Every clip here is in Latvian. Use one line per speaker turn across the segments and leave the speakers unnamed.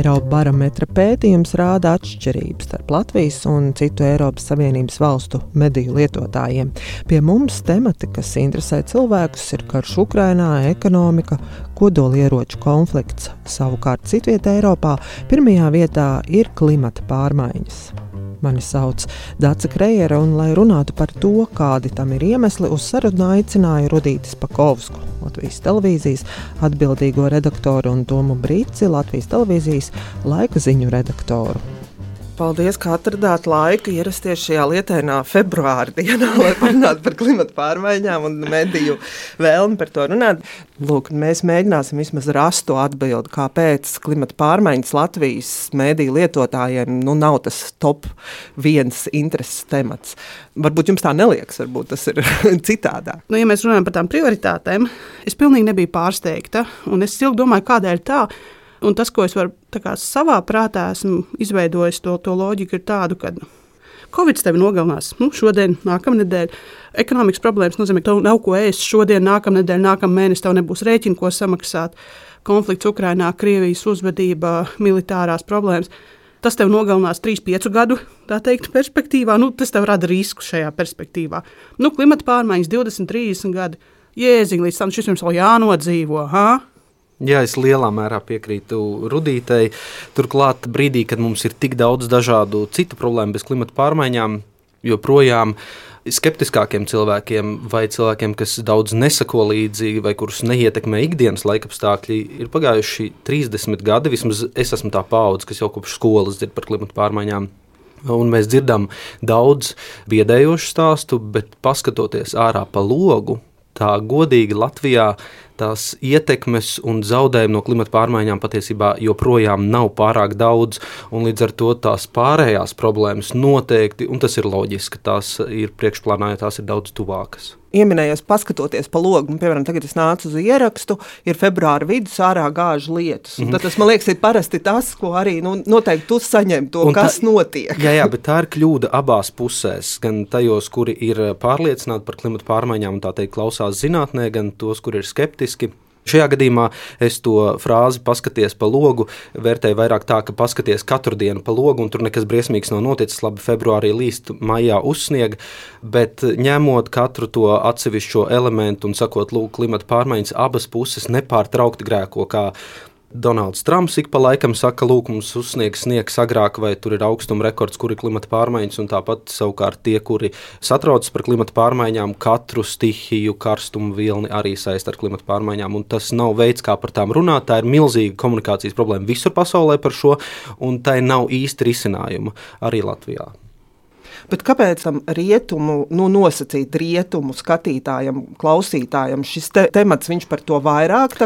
Eirobarometra pētījums rāda atšķirības starp Latvijas un citu Eiropas Savienības valstu mediju lietotājiem. Pie mums temati, kas interesē cilvēkus, ir karš Ukrainā, ekonomika, kodolieroču konflikts. Savukārt citvietā Eiropā pirmajā vietā ir klimata pārmaiņas. Mani sauc Dāca Krejera, un, lai runātu par to, kādi tam ir iemesli, uz sarunu aicināju Rudītis Pakovsku, Latvijas televīzijas atbildīgo redaktoru un Tomu Brīci, Latvijas televīzijas laika ziņu redaktoru.
Paldies, ka atradāt laiku ierasties šajā lietainā februāra dienā, lai parunātu par klimatu pārmaiņām un mediju vēlmi par to runāt. Lūk, mēs mēģināsim vismaz rast to atbildi, kāpēc klimata pārmaiņas Latvijas mediju lietotājiem nu, nav tas top viens intereses temats. Varbūt jums tā neliekas, varbūt tas ir citādāk.
Nu, ja mēs runājam par tām prioritātēm, es pilnīgi nebiju pārsteigta, un es ilgi domāju, kādēļ tā ir Un tas, ko es varu savā prātā esmu izveidojis, to, to loģiku ir tādu, ka Covid tevi nogalinās nu, šodien, nākamnedēļ. Ekonomikas problēmas nozīmē, ka tev nav ko ēst šodien, nākamnedēļ, nākamā mēnesī tev nebūs rēķina, ko samaksāt. Konflikts Ukrajinā, Krievijas uzvedība, militārās problēmas. Tas tev nogalinās 3-5 gadu teikt, perspektīvā. Nu, tas tev rada risku šajā perspektīvā. Nu, klimata pārmaiņas 20, 30 gadi. Jēziņ, līdz tam šis mums vēl jānodzīvo. Ha?
Jā, es lielā mērā piekrītu Rudītei. Turklāt, brīdī, kad mums ir tik daudz dažādu citu problēmu bez klimata pārmaiņām, joprojām skeptiskākiem cilvēkiem vai cilvēkiem, kas daudz nesako līdzi vai kurus neietekmē ikdienas laikapstākļi, ir pagājuši 30 gadi. Vismaz es esmu tā paudze, kas jau kopš skolas dzird par klimata pārmaiņām. Un mēs dzirdam daudz biedējošu stāstu, bet paskatoties ārā pa logu, tā godīgi Latvijā tās ietekmes un zaudējumi no klimata pārmaiņām patiesībā joprojām nav pārāk daudz. Līdz ar to tās pārējās problēmas noteikti, un tas ir loģiski, tās ir priekšplānā, jo tās ir daudz tuvākas
ieminējos, paskatoties pa logu, piemēram, tagad es nācu uz ierakstu, ir februāra vidus, ārā gāž lietus. Mm -hmm. Tad tas, man liekas, ir parasti tas, ko arī nu, noteikti tu saņem, to, Un kas tā, notiek.
jā, jā, bet tā ir kļūda abās pusēs. Gan tajos, kuri ir pārliecināti par klimatu pārmaiņām un tā teikt klausās zinātnē, gan tos, kuri ir skeptiski. Šajā gadījumā es to frāzi paskaties pa logu, vērtēju vairāk tā, ka paskaties katru dienu pa logu, un tur nekas briesmīgs nav noticis. Labi, februārī līst, maijā uzsniega, bet ņemot katru to atsevišķo elementu un sakot, lūk, klimata pārmaiņas abas puses nepārtraukti grēko. Donalds Trumps ik pa laikam saka, lūk, mums uzsniegs sniegs agrāk, vai tur ir augstuma rekords, kur ir klimata pārmaiņas, un tāpat savukārt tie, kuri satraucas par klimata pārmaiņām, katru stihiju, karstumu vilni arī saist ar klimata pārmaiņām, un tas nav veids, kā par tām runāt. Tā ir milzīga komunikācijas problēma visur pasaulē par šo, un tai nav īsti risinājuma arī Latvijā.
Bet kāpēc tam rietumu, nu, nosacīt rietumu skatītājam, klausītājam, šis te, temats viņš par to vairāk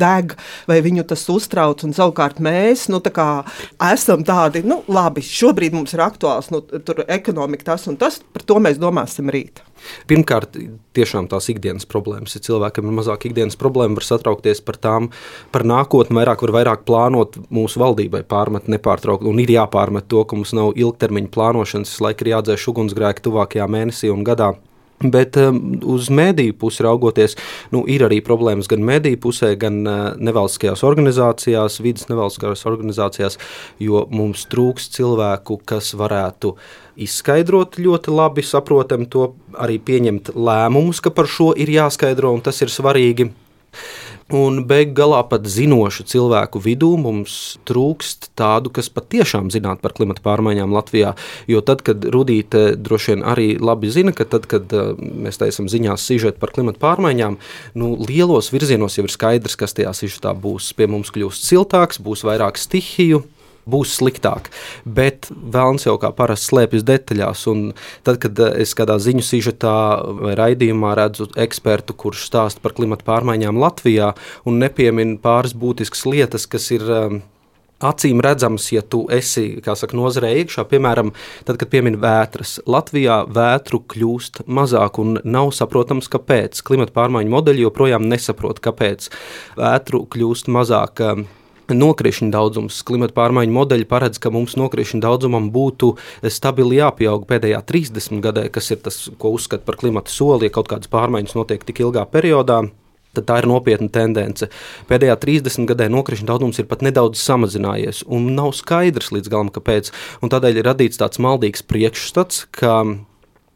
deg, vai viņu tas uztrauc? Un savukārt mēs nu, tā esam tādi, nu, labi, šobrīd mums ir aktuāls nu, ekonomika, tas un tas, par to mēs domāsim rīt.
Pirmkārt, tiešām tās ikdienas problēmas. Ja cilvēkam ir mazāk ikdienas problēma, var satraukties par tām, par nākotni, vairāk var vairāk plānot mūsu valdībai, pārmet nepārtraukti. Un ir jāpārmet to, ka mums nav ilgtermiņa plānošanas, laika ir jādzēš ugunsgrēki tuvākajā mēnesī un gadā. Bet um, uz mediju pusi raugoties, nu, ir arī problēmas gan mediju pusē, gan uh, nevalstiskajās organizācijās, vidas nevalstiskajās organizācijās, jo mums trūks cilvēku, kas varētu izskaidrot ļoti labi, saprotam to, arī pieņemt lēmumus, ka par šo ir jāskaidro un tas ir svarīgi. Un beig galā pat zinošu cilvēku vidū mums trūkst tādu, kas patiešām zinātu par klimatu pārmaiņām Latvijā. Jo tad, kad Rudīte droši vien arī labi zina, ka tad, kad uh, mēs taisam ziņās sižetu par klimatu pārmaiņām, nu, lielos virzienos jau ir skaidrs, kas tajā sižetā būs. Pie mums kļūst siltāks, būs vairāk stihiju būs sliktāk. Bet vēlams jau kā parasti slēpjas detaļās. Tad, kad eh, es kādā ziņu sižetā vai raidījumā redzu ekspertu, kurš stāsta par klimatu pārmaiņām Latvijā un nepiemin pāris būtiskas lietas, kas ir. Um, Acīm redzams, ja tu esi saka, nozarē iekšā, piemēram, tad, kad piemin vētras, Latvijā vētru kļūst mazāk un nav saprotams, kāpēc. Klimata pārmaiņu modeļi joprojām nesaprot, kāpēc vētru kļūst mazāk. Um, Nokrišņu daudzums, klimata pārmaiņu modeļi paredz, ka mums nokrišņu daudzumam būtu stabili jāpieaug pēdējā 30 gadē, kas ir tas, ko uzskata par klimata soli, ja kaut kādas pārmaiņas notiek tik ilgā periodā. Tad tā ir nopietna tendence. Pēdējā 30 gadē nokrišņu daudzums ir pat nedaudz samazinājies, un nav skaidrs līdz galam, kāpēc. Un tādēļ ir radīts tāds maldīgs priekšstats, ka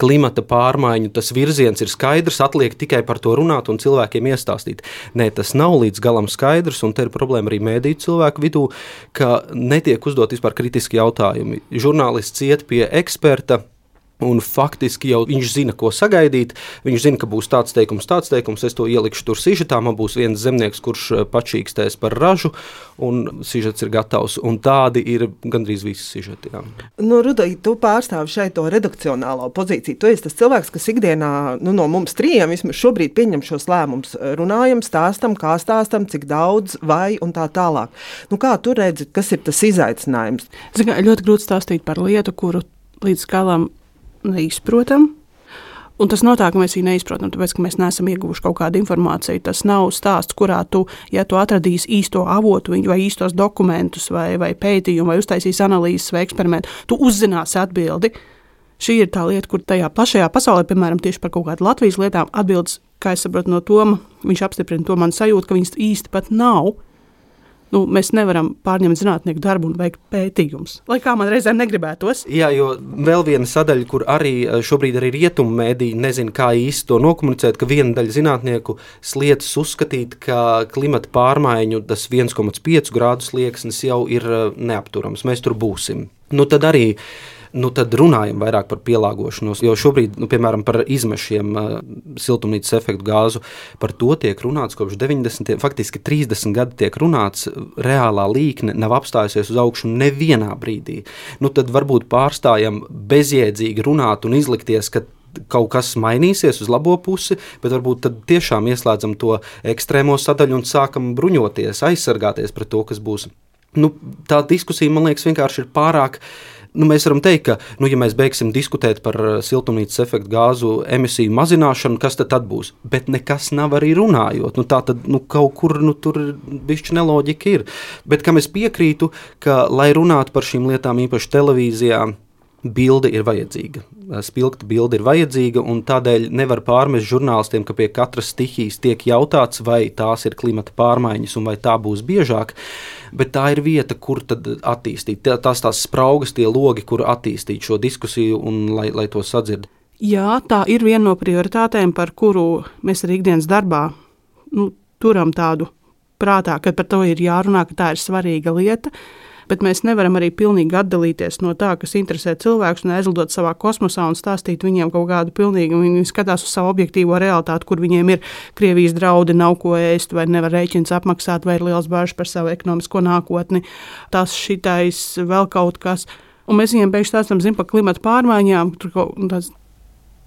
klimata pārmaiņu tas virziens ir skaidrs, atliek tikai par to runāt un cilvēkiem iestāstīt. Nē, tas nav līdz galam skaidrs, un te ir problēma arī mēdīju cilvēku vidū, ka netiek uzdot vispār kritiski jautājumi. Žurnālists iet pie eksperta Un faktiski jau viņš zina, ko sagaidīt. Viņš zina, ka būs tāds teikums, tāds teikums. Es to ielikšu tur sižetā. Man būs viens zemnieks, kurš eh, pačīkstēs par ražu, un sižets ir gatavs. Un tādi ir gandrīz visi sižeti. Jā.
Nu, Rudai, tu pārstāvi šeit to redakcionālo pozīciju. Tu esi tas cilvēks, kas ikdienā nu, no mums trījiem vismaz šobrīd pieņem šos lēmumus. Runājam, stāstam, kā stāstam, cik daudz vai un tā tālāk. Nu, kā tu redzi, kas ir tas izaicinājums?
Zin, ļoti grūti stāstīt par lietu, kuru līdz galam neizprotam. Un tas notiek, ka mēs viņu neizprotam, tāpēc, ka mēs neesam ieguvuši kaut kādu informāciju. Tas nav stāsts, kurā tu, ja tu atradīsi īsto avotu, vai īstos dokumentus, vai, vai pētījumu, vai uztaisīsi analīzes vai eksperimentu, tu uzzināsi atbildi. Šī ir tā lieta, kur tajā plašajā pasaulē, piemēram, tieši par kaut kādu Latvijas lietām, atbildes, kā es saprotu no Toma, viņš apstiprina to man sajūtu, ka viņas īsti pat nav nu, mēs nevaram pārņemt zinātnieku darbu un veikt pētījumus. Lai kā man reizēm negribētos.
Jā, jo vēl viena sadaļa, kur arī eh, šobrīd arī rietumu mēdīji nezina, kā īsti to nokomunicēt, ka viena daļa zinātnieku slietas uzskatīt, ka klimata pārmaiņu tas 1,5 grādu slieksnis jau ir eh, neapturams. Mēs tur būsim. Nu, tad arī nu, tad runājam vairāk par pielāgošanos. Jo šobrīd, nu, piemēram, par izmešiem uh, siltumnīcas efektu gāzu, par to tiek runāts kopš 90. faktiski 30 gadi tiek runāts. Reālā līkne nav apstājusies uz augšu nevienā brīdī. Nu, tad varbūt pārstājam bezjēdzīgi runāt un izlikties, ka kaut kas mainīsies uz labo pusi, bet varbūt tad tiešām ieslēdzam to ekstrēmo sadaļu un sākam bruņoties, aizsargāties pret to, kas būs. Nu, tā diskusija, man liekas, vienkārši ir pārāk uh, nu, mēs varam teikt, ka, nu, ja mēs beigsim diskutēt par uh, siltumnīcas efektu gāzu emisiju mazināšanu, kas tad, tad būs? Bet nekas nav arī runājot. Nu, tā tad nu, kaut kur nu, tur bišķi neloģika ir. Bet kam es piekrītu, ka, lai runātu par šīm lietām, īpaši televīzijā, bilde ir vajadzīga. Spilgta bilde ir vajadzīga, un tādēļ nevar pārmest žurnālistiem, ka pie katras stihijas tiek jautāts, vai tās ir klimata pārmaiņas un vai tā būs biežāk. Bet tā ir vieta, kur attīstīt. Tās tās spraugas, tie logi, kur attīstīt šo diskusiju un lai, lai to sadzird.
Jā, tā ir viena no prioritātēm, par kuru mēs arī ikdienas darbā nu, turam tādu prātā, ka par to ir jārunā, ka tā ir svarīga lieta. Uh, bet mēs nevaram arī pilnīgi atdalīties no tā, kas interesē cilvēkus, un aizlidot savā kosmosā un stāstīt viņiem kaut kādu pilnīgi. Viņi skatās uz savu objektīvo realitāti, kur viņiem ir Krievijas draudi, nav ko ēst, vai nevar rēķins apmaksāt, vai ir liels bažas par savu ekonomisko nākotni. Tas šitais vēl kaut kas. Un mēs viņiem beigās stāstām par klimatu pārmaiņām, tāds,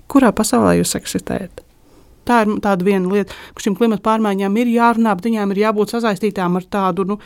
kurā pasaulē jūs eksistējat. Tā ir tāda viena lieta, ka šīm klimatu pārmaiņām ir jārunā, bet viņām ir jābūt sasaistītām ar tādu nu,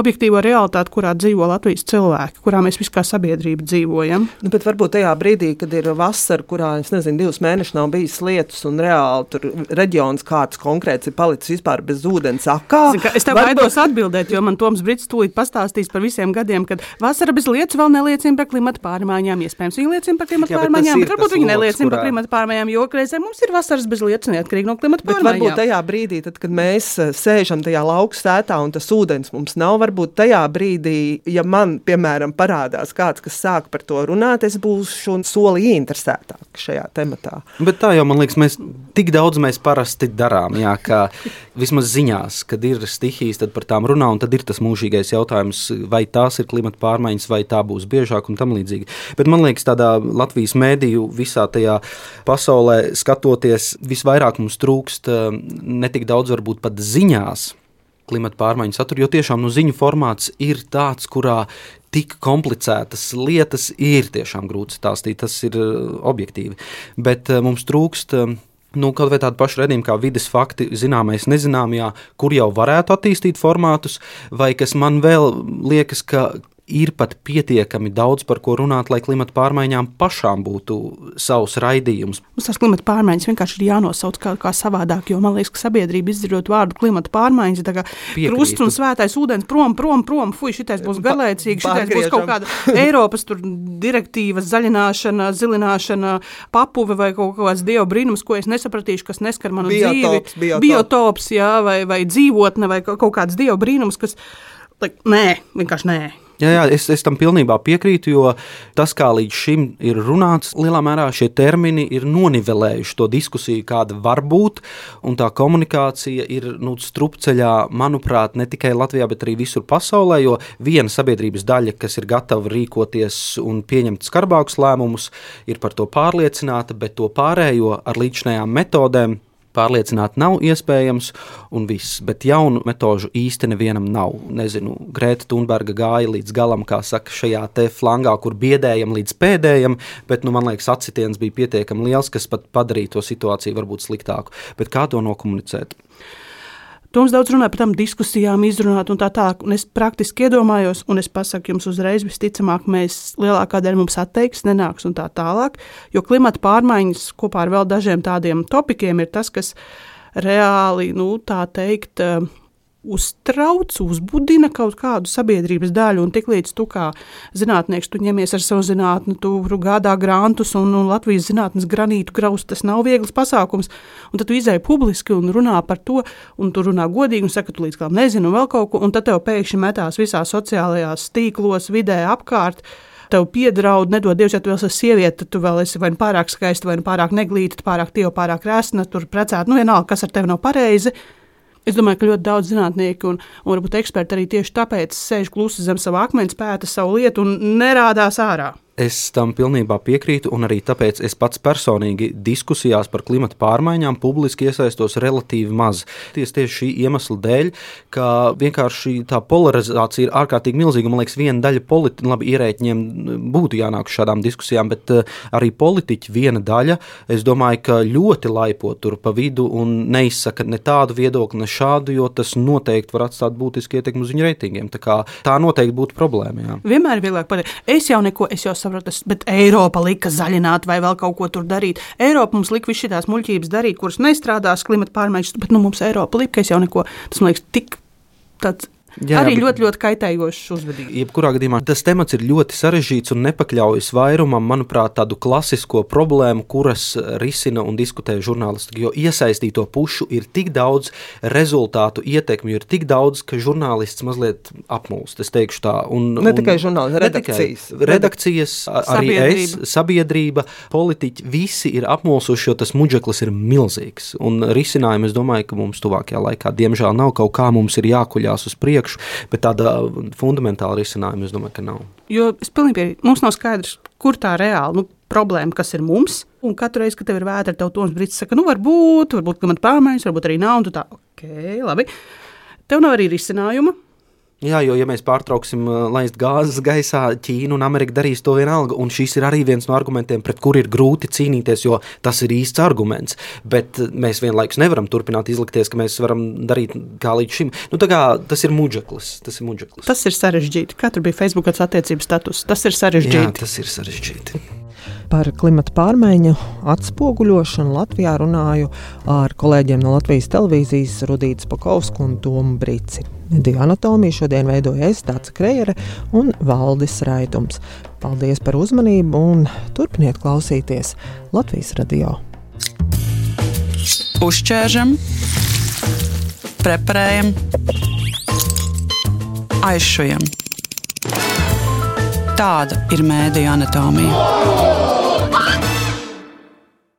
objektīvo realitāti, kurā dzīvo Latvijas cilvēki, kurā mēs visi kā sabiedrība dzīvojam.
Nu, bet varbūt tajā brīdī, kad ir vasara, kurā nezinu, divus mēnešus nav bijis lietus, un reāli tur reģions kāds konkrēts ir palicis vispār bez ūdens akā.
Zin, es tev varbūt... baidos atbildēt, jo man Toms Brits tūlīt pastāstīs par visiem gadiem, kad vasara bez lietus vēl neliecina par klimatu pārmaiņām. Iespējams, viņi liecina par klimatu Jā, pārmaiņām, bet, bet varbūt viņi neliecina kurā... par klimatu pārmaiņām, jo reizē mums ir vasaras bez lietus neatkarīgi no pārmaiņām.
Bet varbūt tajā brīdī, tad, kad mēs eh, sēžam tajā lauku sētā un tas ūdens mums nav, varbūt tajā brīdī, ja man, piemēram, parādās kāds, kas sāk par to runāt, es būšu soli ieinteresētāk šajā tematā.
Bet tā jau man liekas, mēs tik daudz mēs parasti darām, jā, ka vismaz ziņās, kad ir stihijas, tad par tām runā, un tad ir tas mūžīgais jautājums, vai tās ir klimata pārmaiņas, vai tā būs biežāk un tam līdzīgi. Bet man liekas, tādā Latvijas mēdīju visā tajā pasaulē skatoties, visvairāk mums trūkst eh, ne tik daudz varbūt pat ziņās klimata pārmaiņu saturu, jo tiešām nu, ziņu formāts ir tāds, kurā tik komplicētas lietas ir tiešām grūti stāstīt. Tas ir uh, objektīvi. Bet uh, mums trūkst. Uh, nu, kaut vai tādu pašu redzējumu, kā vidas fakti, zināmais, nezināmajā, kur jau varētu attīstīt formātus, vai kas man vēl liekas, ka ir pat pietiekami daudz par ko runāt, lai klimata pārmaiņām pašām būtu savs raidījums.
Mums tās klimata pārmaiņas vienkārši ir jānosauc kā, kā savādāk, jo man liekas, ka sabiedrība izdzirdot vārdu klimata pārmaiņas, ir krusts un svētais ūdens prom, prom, prom, fuj, šitais būs garlaicīgi, šitais būs kaut kāda Eiropas direktīvas zaļināšana, zilināšana, papuve vai kaut kāds dievu brīnums, ko es nesapratīšu, kas neskar manu biotops, dzīvi. Biotops, biotops jā, vai, vai dzīvotne vai kaut kāds dievu brīnums, kas, like, nē, vienkārši nē.
Jā, jā es, es tam pilnībā piekrītu, jo tas, kā līdz šim ir runāts, lielā mērā šie termini ir nonivelējuši to diskusiju, kāda var būt. Tā komunikācija ir nu, strupceļā, manuprāt, ne tikai Latvijā, bet arī visur pasaulē. Jo viena sabiedrības daļa, kas ir gatava rīkoties un pieņemt skarbākus lēmumus, ir par to pārliecināta, bet to pārējo ar līdzinējām metodēm pārliecināt nav iespējams, un viss. Bet jaunu metožu īsti nevienam nav. Nezinu, Grēta Thunberga gāja līdz galam, kā saka, šajā te flangā, kur biedējam līdz pēdējam, bet, nu, man liekas, atsitiens bija pietiekami liels, kas pat padarīja to situāciju varbūt sliktāku. Bet kā to nokomunicēt?
Toms daudz runāja par tām diskusijām, izrunāt un tā tālāk. Un es praktiski iedomājos, un es pasaku jums uzreiz, visticamāk, mēs lielākā daļa mums atteiks, nenāks un tā tālāk. Jo klimata pārmaiņas kopā ar vēl dažiem tādiem topikiem ir tas, kas reāli, nu, tā teikt, uh, uztrauc, uzbudina kaut kādu sabiedrības daļu. Un tiklīdz tu kā zinātnieks, tu ņemies ar savu zinātni, tu gādā grantus un, un Latvijas zinātnes granītu graust, tas nav viegls pasākums. Un tad tu izēji publiski un runā par to, un tu runā godīgi un saka, tu līdz galam nezinu vēl kaut ko, un tad tev pēkšņi metās visās sociālajās tīklos, vidē apkārt tev piedraud, nedod Dievs, ja tu vēl esi sieviete, tad tu vēl esi vai nu pārāk skaista, vai nu pārāk neglīta, pārāk tieva, pārāk rēsna, tur precēta. Nu, vienalga, kas ar tevi nav pareizi. Es domāju, ka ļoti daudz zinātnieku un, un varbūt eksperti arī tieši tāpēc sēž klusi zem sava akmens, pēta savu lietu un nerādās ārā.
Es tam pilnībā piekrītu, un arī tāpēc es pats personīgi diskusijās par klimata pārmaiņām publiski iesaistos relatīvi maz. Ties tieši šī iemesla dēļ, ka vienkārši tā polarizācija ir ārkārtīgi milzīga. Man liekas, viena daļa politiķiem, labi, ierēķiem būtu jānāk uz šādām diskusijām, bet uh, arī politiķi viena daļa, es domāju, ka ļoti laipo tur pa vidu un neizsaka ne tādu viedokli, ne šādu, jo tas noteikti var atstāt būtisku ietekmi uz viņu reitingiem. Tā, tā noteikti būtu problēma. Jā.
Vienmēr ir vieglāk pateikt, es jau neko, es jau saprotu, bet Eiropa lika zaļināt vai vēl kaut ko tur darīt. Eiropa mums lika visas šīs muļķības darīt, kuras nestrādās klimata pārmaiņas, bet nu, mums Eiropa lika, es jau neko, tas man liekas tik tāds Jā, arī jā, ļoti, ļoti kaitējošs uzvedība.
Jebkurā gadījumā tas temats ir ļoti sarežģīts un nepakļaujas vairumam, manuprāt, tādu klasisko problēmu, kuras risina un diskutē žurnālisti. Jo iesaistīto pušu ir tik daudz rezultātu, ietekmi, ir tik daudz, ka žurnālists mazliet apmulst. Es teikšu tā. Un,
ne un, tikai žurnālisti, redakcijas.
Redakcijas, arī sabiedrība. es, sabiedrība, politiķi, visi ir apmulsuši, jo tas muģeklis ir milzīgs. Un risinājumi, es domāju, ka mums tuvākajā laikā, diemžēl, nav kaut kā mums ir jākuļās uz priekšu priekšu, bet tāda fundamentāla risinājuma es domāju, ka nav.
Jo es pilnīgi piekrītu, mums nav skaidrs, kur tā reāli nu, problēma, kas ir mums. Un katru reizi, kad tev ir vētra, tev tonis brīdis saka, nu, varbūt, varbūt klimata pārmaiņas, varbūt arī nav, un tu tā, ok, labi. Tev nav arī risinājuma.
Jā, jo, ja mēs pārtrauksim uh, laist gāzes gaisā, Ķīna un Amerika darīs to vienalga. Un šis ir arī viens no argumentiem, pret kuriem ir grūti cīnīties, jo tas ir īsts arguments. Bet uh, mēs vienlaikus nevaram turpināt izlikties, ka mēs varam darīt kā līdz šim. Nu, kā, tas ir muģeklis. Tas ir, muģeklis.
Tas ir sarežģīti. Tur bija Facebook attiecības status? Tas ir sarežģīti. Jā,
tas ir sarežģīti.
Par klimata pārmaiņu atspoguļošanu Latvijā runāju ar kolēģiem no Latvijas televīzijas Rudītas Pakausku un Tomu Brici. Mediju anatomiju šodien veidoja es, Dārsa Krejere un Valdis Raitums. Paldies par uzmanību un turpiniet klausīties Latvijas radio.
Uzķēršam, preparējam, aizšujam. Tāda ir mēdija anatomija.